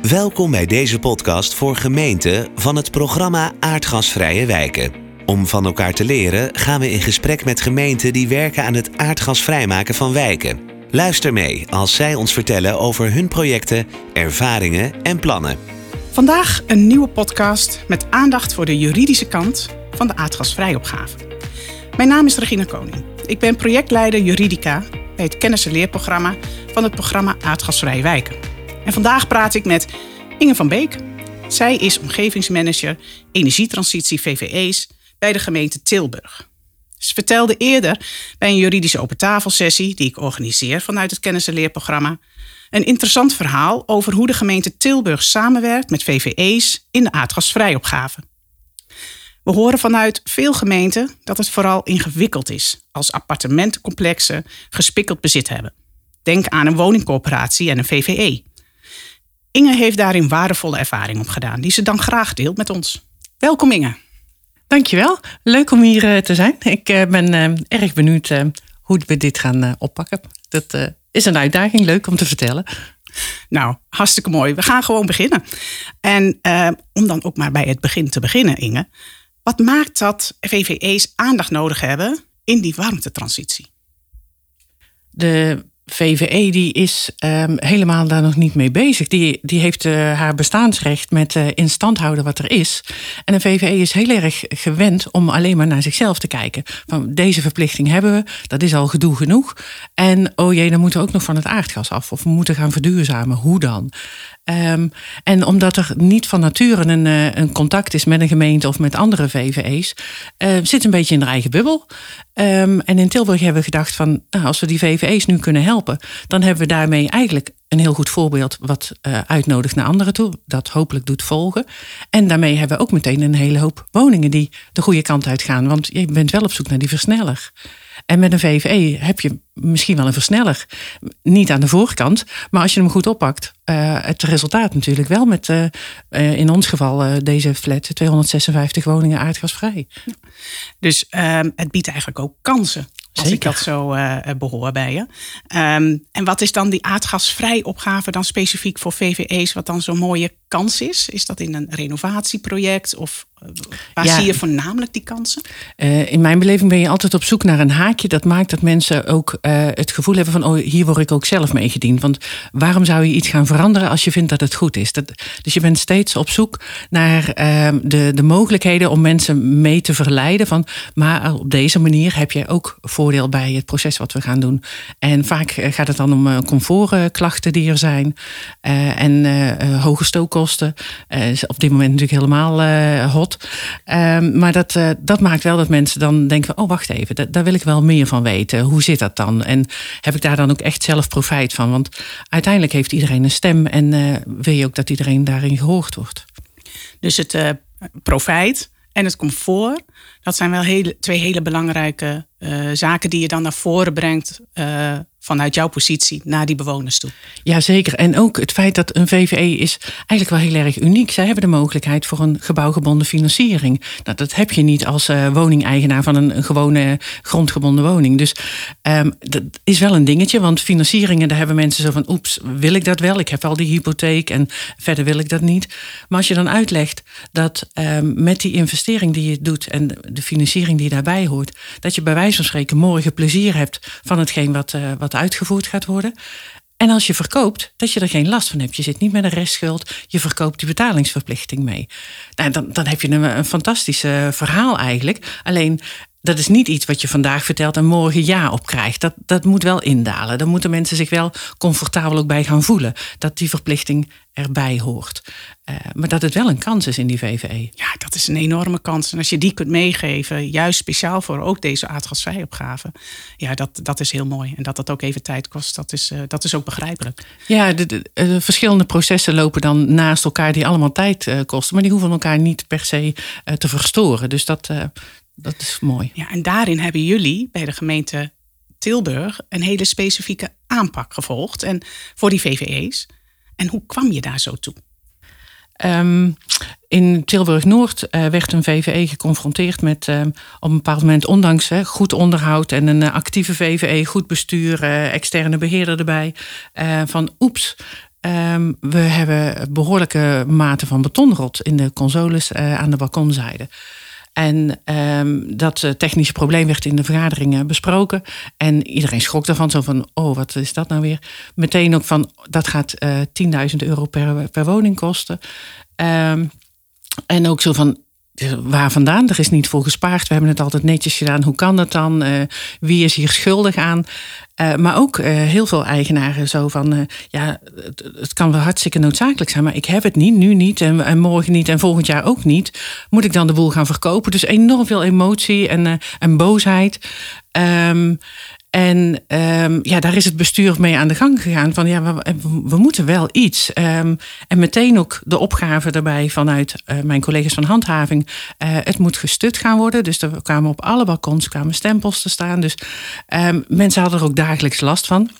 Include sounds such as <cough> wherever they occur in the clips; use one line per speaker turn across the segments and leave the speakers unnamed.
Welkom bij deze podcast voor gemeenten van het programma Aardgasvrije Wijken. Om van elkaar te leren gaan we in gesprek met gemeenten die werken aan het aardgasvrijmaken van wijken. Luister mee als zij ons vertellen over hun projecten, ervaringen en plannen.
Vandaag een nieuwe podcast met aandacht voor de juridische kant van de aardgasvrijopgave. Mijn naam is Regina Koning. Ik ben projectleider Juridica bij het kennis- en leerprogramma van het programma Aardgasvrije Wijken. En vandaag praat ik met Inge van Beek. Zij is omgevingsmanager energietransitie VVE's bij de gemeente Tilburg. Ze vertelde eerder bij een juridische opentafelsessie die ik organiseer vanuit het kennis- en leerprogramma een interessant verhaal over hoe de gemeente Tilburg samenwerkt met VVE's in de aardgasvrijopgave. We horen vanuit veel gemeenten dat het vooral ingewikkeld is als appartementencomplexen gespikkeld bezit hebben. Denk aan een woningcorporatie en een VVE. Inge heeft daarin waardevolle ervaring opgedaan, die ze dan graag deelt met ons. Welkom Inge.
Dankjewel. Leuk om hier eh, te zijn. Ik eh, ben eh, erg benieuwd hoe we dit gaan oppakken. Dat is een uitdaging, leuk om te vertellen.
Nou, hartstikke mooi. We gaan gewoon beginnen. En om dan ook maar bij het begin te beginnen, Inge. Wat maakt dat VVE's aandacht nodig hebben in die warmtetransitie?
De VVE die is um, helemaal daar nog niet mee bezig. Die, die heeft uh, haar bestaansrecht met uh, in stand houden wat er is. En een VVE is heel erg gewend om alleen maar naar zichzelf te kijken. Van deze verplichting hebben we, dat is al gedoe genoeg. En oh jee, dan moeten we ook nog van het aardgas af. Of we moeten gaan verduurzamen. Hoe dan? Um, en omdat er niet van nature een, uh, een, contact is met een gemeente of met andere VVE's, uh, zit een beetje in de eigen bubbel. Um, en in Tilburg hebben we gedacht van, nou, als we die VVE's nu kunnen helpen, dan hebben we daarmee eigenlijk een heel goed voorbeeld wat uh, uitnodigt naar anderen toe, dat hopelijk doet volgen. En daarmee hebben we ook meteen een hele hoop woningen die de goede kant uit gaan, want je bent wel op zoek naar die versneller. En met een VVE heb je misschien wel een versneller. Niet aan de voorkant, maar als je hem goed oppakt, uh, het resultaat natuurlijk wel met uh, uh, in ons geval deze flat 256 woningen aardgasvrij.
Dus ehm, het biedt eigenlijk ook kansen. Als Zeker. ik dat zo uh, behoor bij je. Um, en wat is dan die aardgasvrij opgave dan specifiek voor VVE's, wat dan zo'n mooie kans is? Is dat in een renovatieproject of waar ja. zie je voornamelijk die kansen?
Uh, in mijn beleving ben je altijd op zoek naar een haakje dat maakt dat mensen ook uh, het gevoel hebben van, oh, hier word ik ook zelf mee gediend. Want waarom zou je iets gaan veranderen als je vindt dat het goed is? Dat, dus je bent steeds op zoek naar de, de mogelijkheden om mensen mee te verleiden van, maar op deze manier heb je ook voordeel bij het proces wat we gaan doen. En vaak gaat het dan om comfortklachten die er zijn en hoge stookkosten. op dit moment natuurlijk helemaal hot. Um, maar dat, uh, dat maakt wel dat mensen dan denken: oh, wacht even, daar wil ik wel meer van weten. Hoe zit dat dan? En heb ik daar dan ook echt zelf profijt van? Want uiteindelijk heeft iedereen een stem en uh, wil je ook dat iedereen daarin gehoord wordt.
Dus het uh, profijt en het comfort, dat zijn wel hele, twee hele belangrijke zaken die je dan naar voren brengt vanuit jouw positie naar die bewoners toe.
Jazeker. En ook het feit dat een VVE is eigenlijk wel heel erg uniek. Zij hebben de mogelijkheid voor een gebouwgebonden financiering. Nou, dat heb je niet als uh, woningeigenaar van een, een, gewone grondgebonden woning. Dus um, dat is wel een dingetje. Want financieringen, daar hebben mensen zo van... oeps, wil ik dat wel? Ik heb al die hypotheek en verder wil ik dat niet. Maar als je dan uitlegt dat um, met die investering die je doet... en de financiering die daarbij hoort... dat je bij wijze van spreken morgen plezier hebt van hetgeen wat, uh, wat uitgevoerd gaat worden. En als je verkoopt, dat je er geen last van hebt. Je zit niet met een restschuld, je verkoopt die betalingsverplichting mee. Nou, dan, dan heb je een, een fantastisch verhaal eigenlijk. Alleen dat is niet iets wat je vandaag vertelt en morgen ja op krijgt. Dat, dat moet wel indalen. Dan moeten mensen zich wel comfortabel ook bij gaan voelen. Dat die verplichting erbij hoort. Uh, maar dat het wel een kans is in die VVE.
Ja, dat is een enorme kans. En als je die kunt meegeven, juist speciaal voor ook deze aardgasvrijopgave. Ja, dat, dat is heel mooi. En dat dat ook even tijd kost, dat is, uh, dat is ook begrijpelijk.
Ja, de, de, de, verschillende processen lopen dan naast elkaar die allemaal tijd uh, kosten. Maar die hoeven elkaar niet per se te verstoren. Dus dat, dat is mooi.
Ja, en daarin hebben jullie bij de gemeente Tilburg een hele specifieke aanpak gevolgd. En voor die VVE's. En hoe kwam je daar zo toe?
Um, in Tilburg-Noord uh, werd een VVE geconfronteerd met uh, op een bepaald moment, ondanks goed onderhoud en een actieve VVE, goed bestuur, externe beheerder erbij, van oeps, Ehm, we hebben behoorlijke mate van betonrot in de consoles uh, aan de balkonzijde. En um, dat uh, technische probleem werd in de vergaderingen besproken. En iedereen schrok ervan, zo van, oh, wat is dat nou weer? Meteen ook van, dat gaat uh, 10.000 euro per, per woning kosten. Um, en ook zo van, waar vandaan? Er is niet voor gespaard. We hebben het altijd netjes gedaan. Hoe kan dat dan? Uh, wie is hier schuldig aan? Uh, maar ook uh, heel veel eigenaren zo van... ja, het, kan wel hartstikke noodzakelijk zijn... maar ik heb het niet, nu niet en, en, morgen niet en volgend jaar ook niet. Moet ik dan de boel gaan verkopen? Dus enorm veel emotie en, en boosheid. Um, en um, ja, daar is het bestuur mee aan de gang gegaan. Van ja, we, moeten wel iets. Um, en meteen ook de opgave erbij vanuit uh, mijn collega's van handhaving. Uh, het moet gestut gaan worden. Dus er kwamen op alle balkons kwamen stempels te staan. Dus um, mensen hadden er ook dagelijks last van.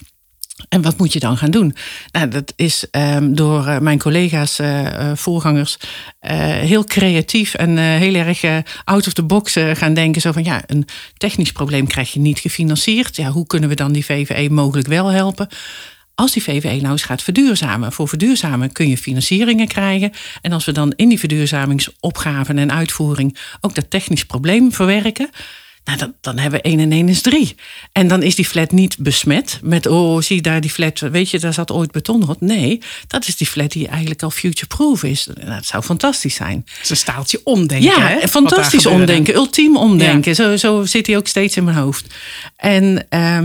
En wat moet je dan gaan doen? Nou, dat is um, door uh, mijn collega's, uh, voorgangers, uh, heel creatief en heel erg out of the box gaan denken. Zo van ja, een technisch probleem krijg je niet gefinancierd. Ja, hoe kunnen we dan die VVE mogelijk wel helpen? Als die VVE nou eens gaat verduurzamen. Voor verduurzamen kun je financieringen krijgen. En als we dan in die verduurzamingsopgaven en uitvoering ook dat technisch probleem verwerken nou, dan, dan hebben we 1 en 1 is 3. En dan is die flat niet besmet met, oh, zie daar die flat, weet je, daar zat ooit betonrot. Nee, dat is die flat die eigenlijk al future-proof is. Nou, dat zou fantastisch zijn.
Het is een staaltje omdenken.
Ja,
hè,
fantastisch omdenken, ultiem omdenken. Ja. Zo, zo zit hij ook steeds in mijn hoofd. En uh,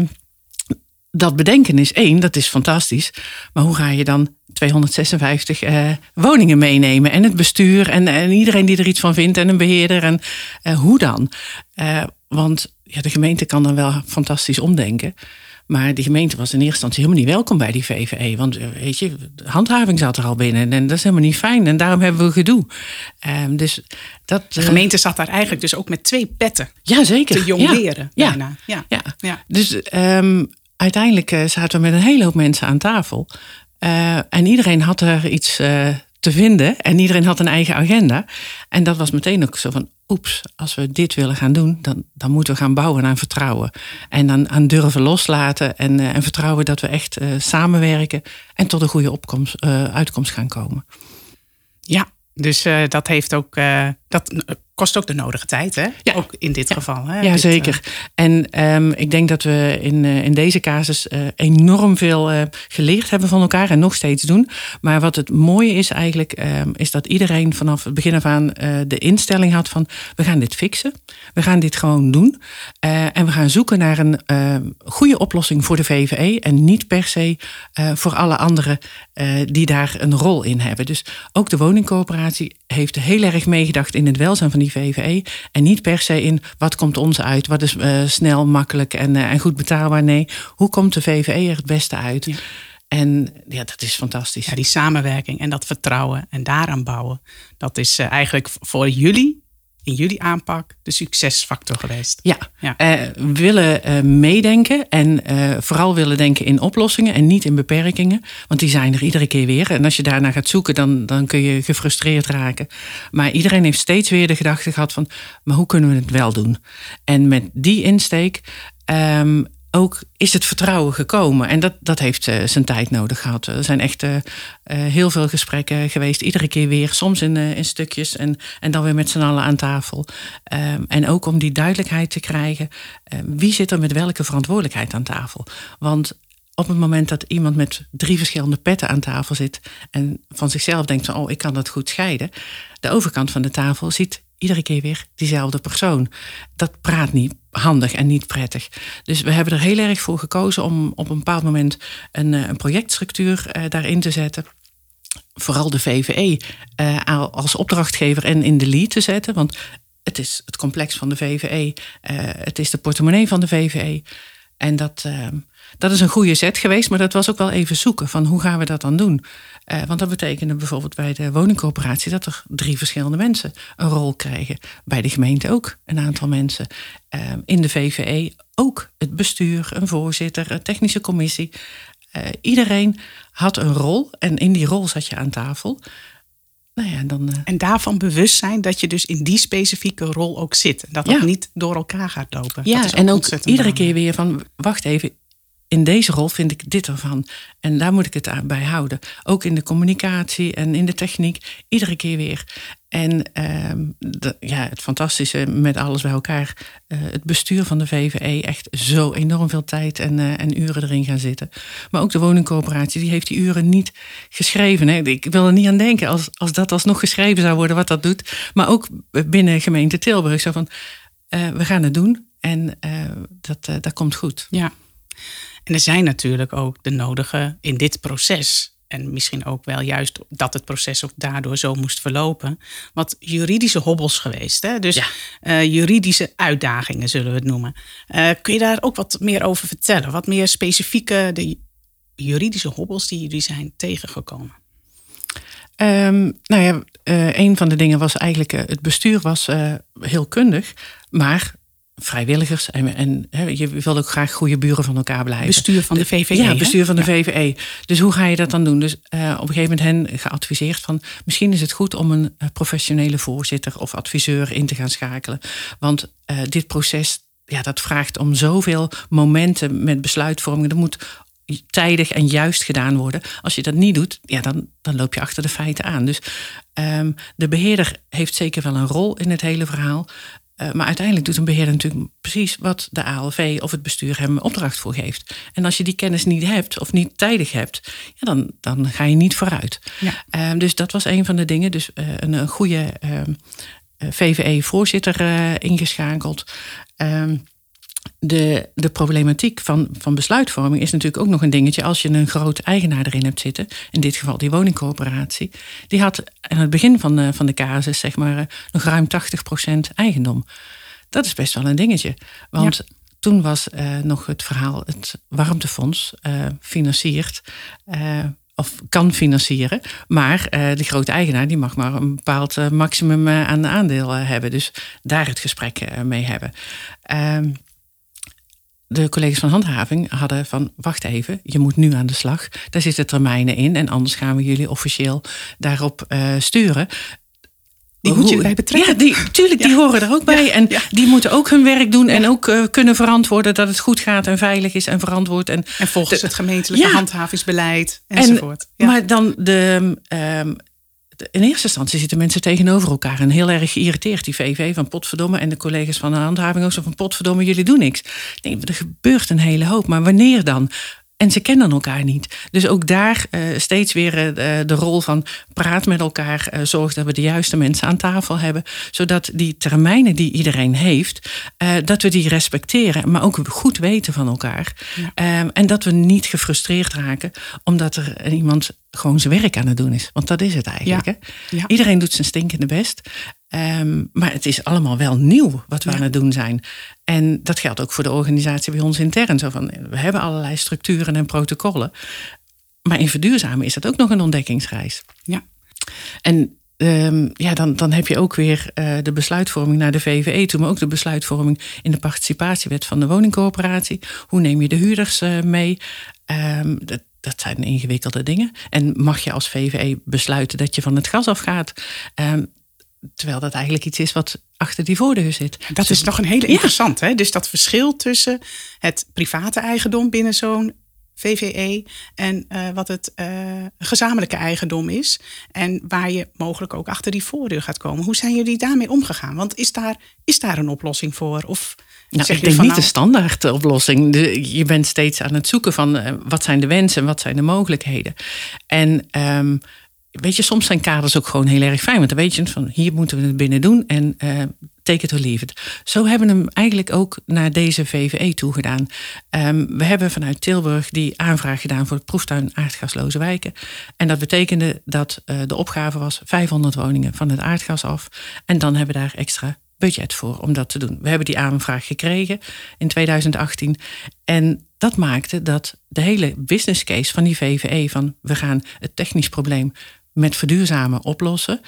dat bedenken is één, dat is fantastisch. Maar hoe ga je dan 256 uh, woningen meenemen. En het bestuur en, en, iedereen die er iets van vindt en een beheerder. En uh, hoe dan? Uh, want ja, de gemeente kan dan wel fantastisch omdenken. Maar die gemeente was in eerste instantie helemaal niet welkom bij die VVE. Want weet je, de handhaving zat er al binnen. En dat is helemaal niet fijn. En daarom hebben we gedoe. Um, dus dat,
de gemeente zat daar eigenlijk dus ook met twee petten.
Ja, zeker.
Te jong leren.
Ja. Ja. ja. ja. ja. Dus um, uiteindelijk zaten we met een hele hoop mensen aan tafel. Uh, en iedereen had er iets uh, vinden en iedereen had een eigen agenda. En dat was meteen ook zo van, oeps, als we dit willen gaan doen, dan, dan moeten we gaan bouwen aan vertrouwen. En dan aan durven loslaten en, uh, en vertrouwen dat we echt samenwerken en tot een goede opkomst, uitkomst gaan komen.
Ja, dus dat heeft ook, dat kost ook de nodige tijd, hè? Ja. Ook in dit
ja.
geval. Hè?
Ja,
dit,
zeker. En um, ik denk dat we in, uh, in deze casus uh, enorm veel geleerd hebben van elkaar en nog steeds doen. Maar wat het mooie is eigenlijk, um, is dat iedereen vanaf het begin af aan de instelling had van we gaan dit fixen. We gaan dit gewoon doen. en we gaan zoeken naar een goede oplossing voor de VVE en niet per se voor alle anderen die daar een rol in hebben. Dus ook de woningcoöperatie heeft heel erg meegedacht in het welzijn van die VVE. En niet per se in wat komt ons uit, wat is uh, snel, makkelijk en, uh, en goed betaalbaar. Nee, hoe komt de VVE er het beste uit? Ja. En ja, dat is fantastisch.
Ja, die samenwerking en dat vertrouwen en daaraan bouwen. Dat is uh, eigenlijk voor jullie in jullie aanpak de succesfactor geweest?
Ja, ja. Uh, willen uh, meedenken en uh, vooral willen denken in oplossingen en niet in beperkingen. Want die zijn er iedere keer weer. En als je daarna gaat zoeken, dan, dan kun je gefrustreerd raken. Maar iedereen heeft steeds weer de gedachte gehad van, maar hoe kunnen we het wel doen? En met die insteek um, ook is het vertrouwen gekomen. En dat, dat heeft uh, zijn tijd nodig gehad. Er zijn echt uh, uh, heel veel gesprekken geweest, iedere keer weer, soms in, in stukjes en, en dan weer met z'n allen aan tafel. Um, en ook om die duidelijkheid te krijgen, wie zit er met welke verantwoordelijkheid aan tafel? Want op het moment dat iemand met drie verschillende petten aan tafel zit en van zichzelf denkt van, oh, ik kan dat goed scheiden, de overkant van de tafel ziet iedere keer weer diezelfde persoon. Dat praat niet handig en niet prettig. Dus we hebben er heel erg voor gekozen om op een bepaald moment een, een projectstructuur uh, daarin te zetten. Vooral de VVE uh, als opdrachtgever en in de lead te zetten. Want het is het complex van de VVE. Het is de portemonnee van de VVE. En dat, dat is een goede zet geweest, maar dat was ook wel even zoeken van hoe gaan we dat dan doen. Uh, want dat betekende bijvoorbeeld bij de woningcoöperatie dat er drie verschillende mensen een rol krijgen. Bij de gemeente ook een aantal mensen. Uh, in de VVE ook het bestuur, een voorzitter, een technische commissie. Uh, iedereen had een rol en in die rol zat je aan tafel. Nou ja, dan,
en daarvan bewust zijn dat je dus in die specifieke rol ook zit. Dat dat ja. niet door elkaar gaat lopen.
Ja, en ook iedere keer weer van, wacht even, in deze rol vind ik dit ervan. En daar moet ik het bij houden. Ook in de communicatie en in de techniek, iedere keer weer. En ehm, ja, het fantastische met alles bij elkaar. Uh, het bestuur van de VVE, echt zo enorm veel tijd en, uh, en uren erin gaan zitten. Maar ook de woningcoöperatie, die heeft die uren niet geschreven. Hè. Ik wil er niet aan denken als, als dat alsnog geschreven zou worden, wat dat doet. Maar ook binnen gemeente Tilburg. Zo van, uh, we gaan het doen en dat, dat komt goed.
Ja. En er zijn natuurlijk ook de nodige in dit proces. En misschien ook wel juist dat het proces ook daardoor zo moest verlopen. Wat juridische hobbels geweest. Hè? Dus uh, juridische uitdagingen zullen we het noemen. Uh, kun je daar ook wat meer over vertellen? Wat meer specifieke de juridische hobbels die jullie zijn tegengekomen?
Um, nou ja, uh, een van de dingen was eigenlijk, het bestuur was heel kundig, maar vrijwilligers. En, en je wil ook graag goede buren van elkaar blijven.
Bestuur van de VVE.
Ja, bestuur van de VVE. Dus hoe ga je dat dan doen? Dus uh, op een gegeven moment hen geadviseerd van... misschien is het goed om een eh, professionele voorzitter of adviseur in te gaan schakelen. Want uh, dit proces, ja, dat vraagt om zoveel momenten met besluitvorming. Dat moet tijdig en juist gedaan worden. Als je dat niet doet, ja, dan, dan loop je achter de feiten aan. Dus um, de beheerder heeft zeker wel een rol in het hele verhaal. Uh, maar uiteindelijk doet een beheerder natuurlijk precies wat de ALV of het bestuur hem opdracht voor geeft. En als je die kennis niet hebt of niet tijdig hebt, ja, dan, dan ga je niet vooruit. Ja. Uh, dus dat was een van de dingen. Dus uh, een, een, goede ehm, VVE-voorzitter ingeschakeld. Ehm, de, de problematiek van, van besluitvorming is natuurlijk ook nog een dingetje. Als je een groot eigenaar erin hebt zitten, in dit geval die woningcorporatie, die had aan het begin van de, van de casus zeg maar, nog ruim 80% eigendom. Dat is best wel een dingetje. Want toen was uh, nog het verhaal, het warmtefonds uh, financiert. Uh, of kan financieren. Maar uh, de grote eigenaar die mag maar een bepaald uh, maximum uh, aan aandeel hebben. Dus daar het gesprek mee hebben. Ehm, de collega's van handhaving hadden van wacht even, je moet nu aan de slag. Daar zitten termijnen in en anders gaan we jullie officieel daarop uh, sturen.
Die moet je erbij betrekken.
Ja, die, tuurlijk, die horen er ook bij. Ja, en ja. die moeten ook hun werk doen en ook uh, kunnen verantwoorden dat het goed gaat en veilig is en verantwoord. En,
en volgens de, het gemeentelijke handhavingsbeleid enzovoort.
En, maar dan de, um, in eerste instantie zitten mensen tegenover elkaar en heel erg geïrriteerd. Die VV van potverdomme en de collega's van de handhaving ook zo van potverdomme, jullie doen niks. Nee, er gebeurt een hele hoop, maar wanneer dan? En ze kennen elkaar niet. Dus ook daar uh, steeds weer uh, de rol van praat met elkaar. Uh, zorg dat we de juiste mensen aan tafel hebben. Zodat die termijnen die iedereen heeft, dat we die respecteren. Maar ook goed weten van elkaar. Ja. Um, en dat we niet gefrustreerd raken omdat er iemand gewoon zijn werk aan het doen is. Want dat is het eigenlijk. Ja. Hè? Ja. Iedereen doet zijn stinkende best. Um, maar het is allemaal wel nieuw wat we ja. aan het doen zijn. En dat geldt ook voor de organisatie bij ons intern. Zo van, we hebben allerlei structuren en protocollen. Maar in verduurzamen is dat ook nog een ontdekkingsreis.
Ja.
En um, ja, dan, dan heb je ook weer uh, de besluitvorming naar de VVE toe, maar ook de besluitvorming in de participatiewet van de woningcoöperatie. Hoe neem je de huurders uh, mee? Um, dat, dat zijn ingewikkelde dingen. En mag je als VVE besluiten dat je van het gas afgaat? Um, terwijl dat eigenlijk iets is wat achter die voordeur zit.
Dat is toch een hele interessant. Hè? Dus dat verschil tussen het private eigendom binnen zo'n VVE en uh, wat het uh, gezamenlijke eigendom is. En waar je mogelijk ook achter die voordeur gaat komen. Hoe zijn jullie daarmee omgegaan? Want is daar, is daar een oplossing voor? Of
nou, ik denk niet nou... de standaard oplossing. Je bent steeds aan het zoeken van uh, wat zijn de wensen en wat zijn de mogelijkheden. En um, weet je, soms zijn kaders ook gewoon heel erg fijn. Want dan weet je van hier moeten we het binnen doen en uh, take it or leave it. Zo hebben we hem eigenlijk ook naar deze VVE toegedaan. Um, we hebben vanuit Tilburg die aanvraag gedaan voor het proeftuin aardgasloze wijken. En dat betekende dat uh, de opgave was 500 woningen van het aardgas af. En dan hebben we daar extra budget voor om dat te doen. We hebben die aanvraag gekregen in 2018. En dat maakte dat de hele business case van die VVE van we gaan het technisch probleem met verduurzamen oplossen.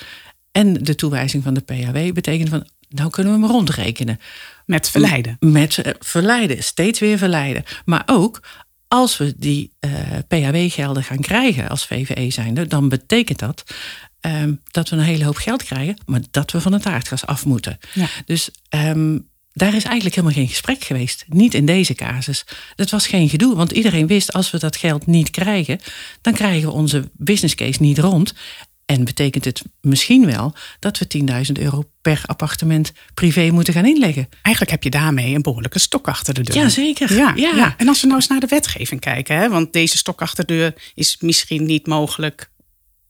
En de toewijzing van de PHW betekent van, nou kunnen we hem rondrekenen.
Met verleiden.
Met uh, verleiden, steeds weer verleiden. Maar ook als we die uh, PHW-gelden gaan krijgen als VVE zijnde, dan betekent dat um, dat we een hele hoop geld krijgen, maar dat we van het aardgas af moeten. Ja. Dus um, daar is eigenlijk helemaal geen gesprek geweest. Niet in deze casus. Dat was geen gedoe, want iedereen wist als we dat geld niet krijgen, dan krijgen we onze business case niet rond. En betekent het misschien wel dat we 10.000 euro per appartement privé moeten gaan inleggen.
Eigenlijk heb je daarmee een behoorlijke stok achter de deur.
Jazeker.
Ja,
Ja.
ja. En als we nou eens naar de wetgeving kijken, hè, want deze stok achter de deur is misschien niet mogelijk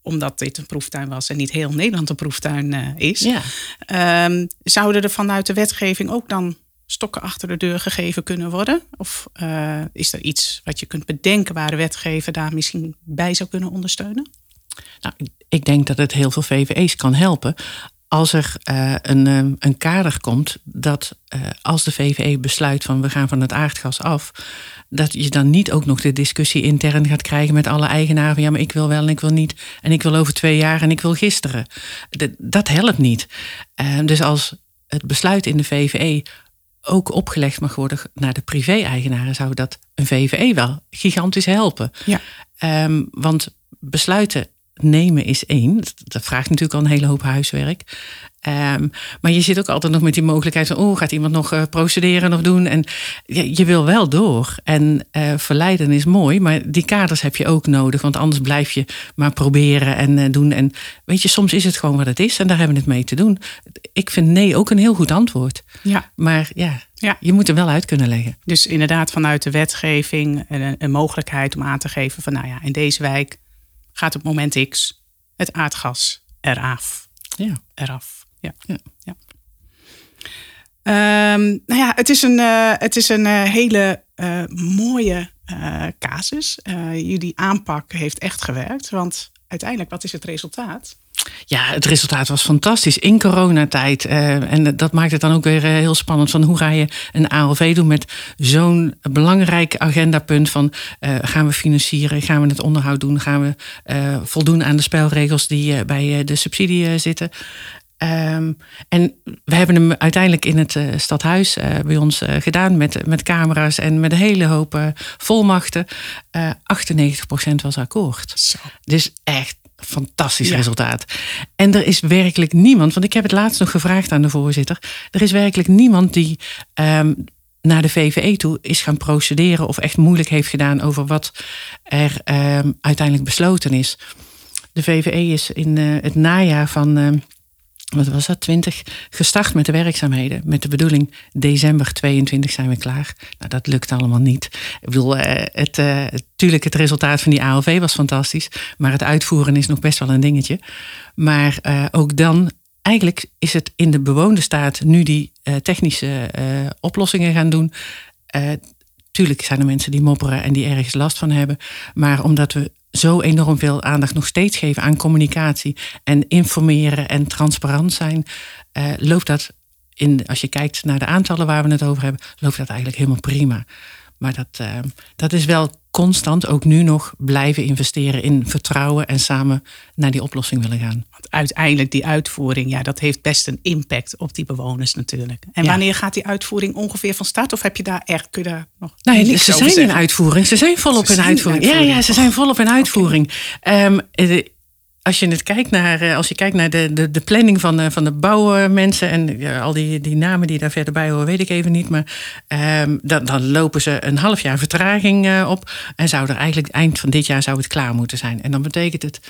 omdat dit een proeftuin was en niet heel Nederland een proeftuin eh, is.
Ja.
Ehm, zouden er vanuit de wetgeving ook dan stokken achter de deur gegeven kunnen worden? Of eh, is er iets wat je kunt bedenken waar de wetgever daar misschien bij zou kunnen ondersteunen?
Nou, ik denk dat het heel veel VVE's kan helpen. Als er eh, een, eh, een kader komt dat eh, als de VVE besluit van we gaan van het aardgas af, dat je dan niet ook nog de discussie intern gaat krijgen met alle eigenaren van ja, maar ik wil wel en ik wil niet en ik wil over twee jaar en ik wil gisteren. De- dat helpt niet. Eh, dus als het besluit in de VVE ook opgelegd mag worden naar de privé-eigenaren, zou dat een VVE wel gigantisch helpen.
Ja.
Ehm, want besluiten nemen is één. Dat, vraagt natuurlijk al een hele hoop huiswerk. Ehm, maar je zit ook altijd nog met die mogelijkheid van... oh, gaat iemand nog eh, procederen, nog doen? En je, je wil wel door. En eh, verleiden is mooi, maar die kaders heb je ook nodig. Want anders blijf je maar proberen en eh, doen. En weet je, soms is het gewoon wat het is. En daar hebben we het mee te doen. Ik vind nee ook een heel goed antwoord.
Ja.
Maar ja,
Ja.
je moet er wel uit kunnen leggen.
Dus inderdaad vanuit de wetgeving een, een mogelijkheid om aan te geven van nou ja, in deze wijk gaat op moment X het aardgas eraf.
Ja.
Eraf. Ja.
Ja.
ja. Ehm, nou ja, het is een, eh, het is een eh, hele eh, mooie casus. Jullie aanpak heeft echt gewerkt. Want uiteindelijk, wat is het resultaat?
Ja, het resultaat was fantastisch in coronatijd. Eh, en dat maakt het dan ook weer eh, heel spannend. Van hoe ga je een ALV doen met zo'n belangrijk agendapunt van eh, gaan we financieren, gaan we het onderhoud doen, gaan we voldoen aan de spelregels die bij de subsidie zitten. Ehm, en we hebben hem uiteindelijk in het stadhuis bij ons gedaan met, met camera's en met een hele hoop volmachten. Eh 98% was akkoord.
Zo.
Dus echt fantastisch
Ja.
resultaat. En er is werkelijk niemand, want ik heb het laatst nog gevraagd aan de voorzitter. Er is werkelijk niemand die ehm, naar de VVE toe is gaan procederen of echt moeilijk heeft gedaan over wat er ehm, uiteindelijk besloten is. De VVE is in eh, het najaar van. ehm, wat was dat, 20, gestart met de werkzaamheden. Met de bedoeling, december 22 zijn we klaar. Nou, dat lukt allemaal niet. Ik bedoel, eh, het, eh, tuurlijk, het resultaat van die ALV was fantastisch. Maar het uitvoeren is nog best wel een dingetje. Maar eh, ook dan, eigenlijk is het in de bewoonde staat... nu die technische oplossingen gaan doen... tuurlijk zijn er mensen die mopperen en die ergens last van hebben. Maar omdat we zo enorm veel aandacht nog steeds geven aan communicatie en informeren en transparant zijn, eh, loopt dat in, als je kijkt naar de aantallen waar we het over hebben, loopt dat eigenlijk helemaal prima. Maar dat, eh, dat is wel constant, ook nu nog, blijven investeren in vertrouwen en samen naar die oplossing willen gaan.
Want uiteindelijk die uitvoering, ja, dat heeft best een impact op die bewoners natuurlijk. En
Ja.
wanneer gaat die uitvoering ongeveer van start? Of heb je daar echt, kun je daar nog
Nee,
niks
ze zijn in uitvoering. Ze zijn volop
Ze
in
zijn in
uitvoering. Ja, ja, ze zijn volop in uitvoering. Ehm, eh, als je het kijkt naar, eh, als je kijkt naar de, de, de planning van, de- van de bouwmensen en al die, die namen die daar verder bij horen, weet ik even niet. Maar ehm, dan, dan lopen ze een half jaar vertraging eh, op. En zou er eigenlijk eind van dit jaar zou het klaar moeten zijn. En dan betekent het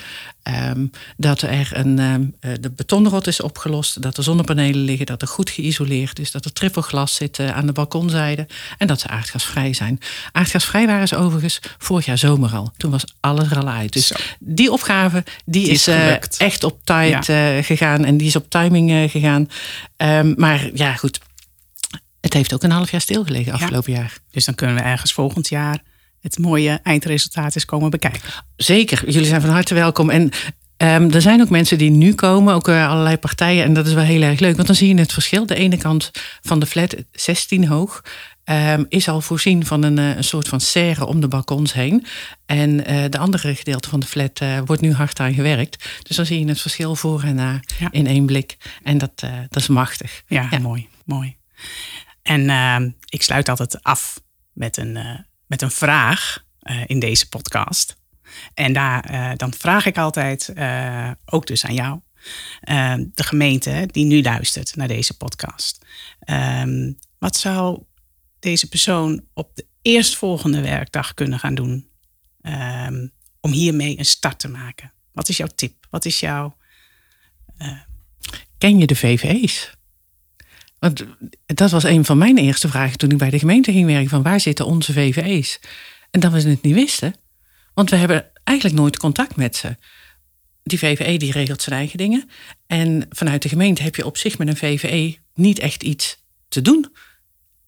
ehm, dat er een, eh, de betonrot is opgelost, dat er zonnepanelen liggen, dat er goed geïsoleerd is, dat er trippelglas zit eh, aan de balkonzijde en dat ze aardgasvrij zijn. Aardgasvrij waren ze overigens vorig jaar zomer al. Toen was alles er al uit. Dus
Zo.
die opgave die,
Die
is, eh, echt op tijd gegaan en die is op timing gegaan. Ehm, maar ja, goed. Het heeft ook een half jaar stilgelegen afgelopen jaar.
Dus dan kunnen we ergens volgend jaar het mooie eindresultaat eens komen bekijken.
Zeker, jullie zijn van harte welkom. En ehm, er zijn ook mensen die nu komen, ook eh, allerlei partijen. En dat is wel heel erg leuk, want dan zie je het verschil. De ene kant van de flat, 16 hoog, ehm, is al voorzien van een, eh, een soort van serre om de balkons heen. En eh, de andere gedeelte van de flat wordt nu hard aan gewerkt. Dus dan zie je het verschil voor en na
Ja.
in één blik. En dat, dat is machtig.
Ja,
Ja.
mooi, mooi. En ehm, ik sluit altijd af met een, met een vraag eh, in deze podcast. En daar, eh, dan vraag ik altijd, eh, ook dus aan jou, de gemeente die nu luistert naar deze podcast. Ehm, Wat zou deze persoon op de eerstvolgende werkdag kunnen gaan doen ehm, om hiermee een start te maken? Wat is jouw tip? Wat is jouw.
Ken je de VVE's? Want dat was een van mijn eerste vragen toen ik bij de gemeente ging werken: van waar zitten onze VVE's? En dat we het niet wisten. Want we hebben eigenlijk nooit contact met ze. Die VVE die regelt zijn eigen dingen. En vanuit de gemeente heb je op zich met een VVE niet echt iets te doen.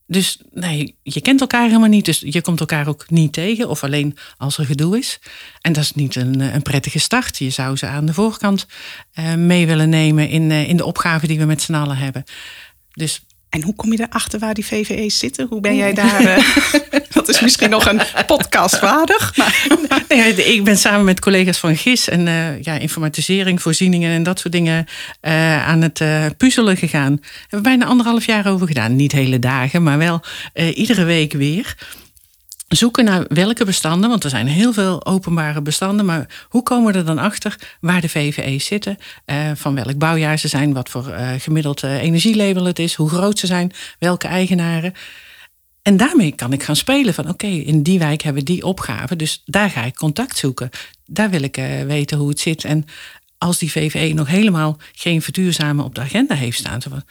Dus nee, je kent elkaar helemaal niet. Dus je komt elkaar ook niet tegen. Of alleen als er gedoe is. En dat is niet een, een prettige start. Je zou ze aan de voorkant uh, mee willen nemen in, uh, in de opgave die we met z'n allen hebben. Dus
en hoe kom je erachter waar die VVE's zitten? Hoe ben jij daar? Uh, <laughs> dat is misschien nog een podcast waardig. Maar. <laughs>
Nee, ik ben samen met collega's van GIS en uh, ja, informatisering, voorzieningen en dat soort dingen uh, aan het puzzelen gegaan. Hebben we bijna anderhalf jaar over gedaan. Niet hele dagen, maar wel iedere week weer zoeken naar welke bestanden, want er zijn heel veel openbare bestanden, maar hoe komen we er dan achter waar de VVE's zitten, uh, van welk bouwjaar ze zijn, wat voor uh, gemiddeld uh, energielabel het is, hoe groot ze zijn, welke eigenaren. En daarmee kan ik gaan spelen van oké, in die wijk hebben we die opgave, dus daar ga ik contact zoeken. Daar wil ik weten hoe het zit. En als die VVE nog helemaal geen verduurzamen op de agenda heeft staan, van,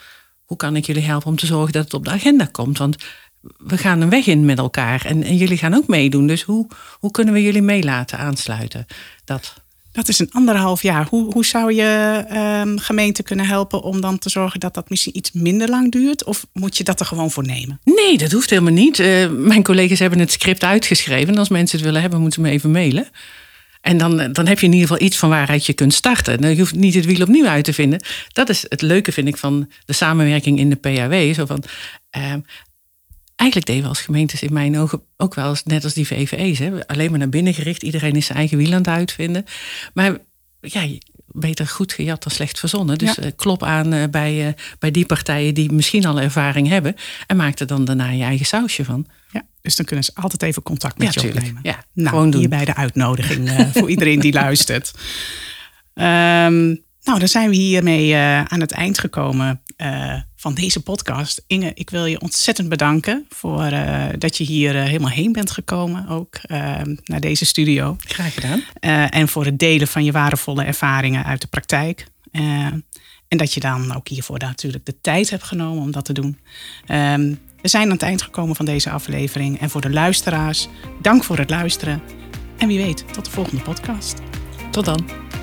hoe kan ik jullie helpen om te zorgen dat het op de agenda komt? Want we gaan een weg in met elkaar en, en jullie gaan ook meedoen. Dus hoe, hoe kunnen we jullie mee laten aansluiten? Dat.
Dat is een anderhalf jaar. Hoe, hoe zou je um, gemeente kunnen helpen om dan te zorgen dat dat misschien iets minder lang duurt? Of moet je dat er gewoon voor nemen?
Nee, dat hoeft helemaal niet. Uh, mijn collega's hebben het script uitgeschreven. En als mensen het willen hebben, moeten ze me even mailen. En dan, dan heb je in ieder geval iets van waaruit je kunt starten. Je hoeft niet het wiel opnieuw uit te vinden. Dat is het leuke, vind ik, van de samenwerking in de PAW. Zo van, uh, eigenlijk deden we als gemeentes in mijn ogen ook wel eens net als die VVE's. Hè? Alleen maar naar binnen gericht. Iedereen is zijn eigen wiel aan het uitvinden. Maar ja, beter goed gejat dan slecht verzonnen. Dus ja. klop aan uh, bij, uh, bij die partijen die misschien al ervaring hebben. En maak er dan daarna je eigen sausje van.
Ja, dus dan kunnen ze altijd even contact met
ja,
je opnemen.
Ja,
nou,
gewoon doen.
hierbij de uitnodiging voor iedereen die <laughs> luistert. Um, nou, dan zijn we hiermee aan het eind gekomen van deze podcast. Inge, ik wil je ontzettend bedanken voor uh, dat je hier uh, helemaal heen bent gekomen, ook naar deze studio.
Graag gedaan.
en voor het delen van je waardevolle ervaringen uit de praktijk. en dat je dan ook hiervoor natuurlijk de tijd hebt genomen om dat te doen. Um, we zijn aan het eind gekomen van deze aflevering. En voor de luisteraars, dank voor het luisteren. En wie weet, tot de volgende podcast.
Tot dan.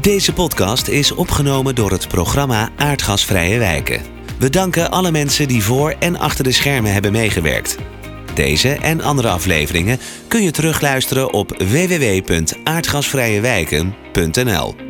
Deze podcast is opgenomen door het programma Aardgasvrije Wijken. We danken alle mensen die voor en achter de schermen hebben meegewerkt. Deze en andere afleveringen kun je terugluisteren op www.aardgasvrijewijken.nl.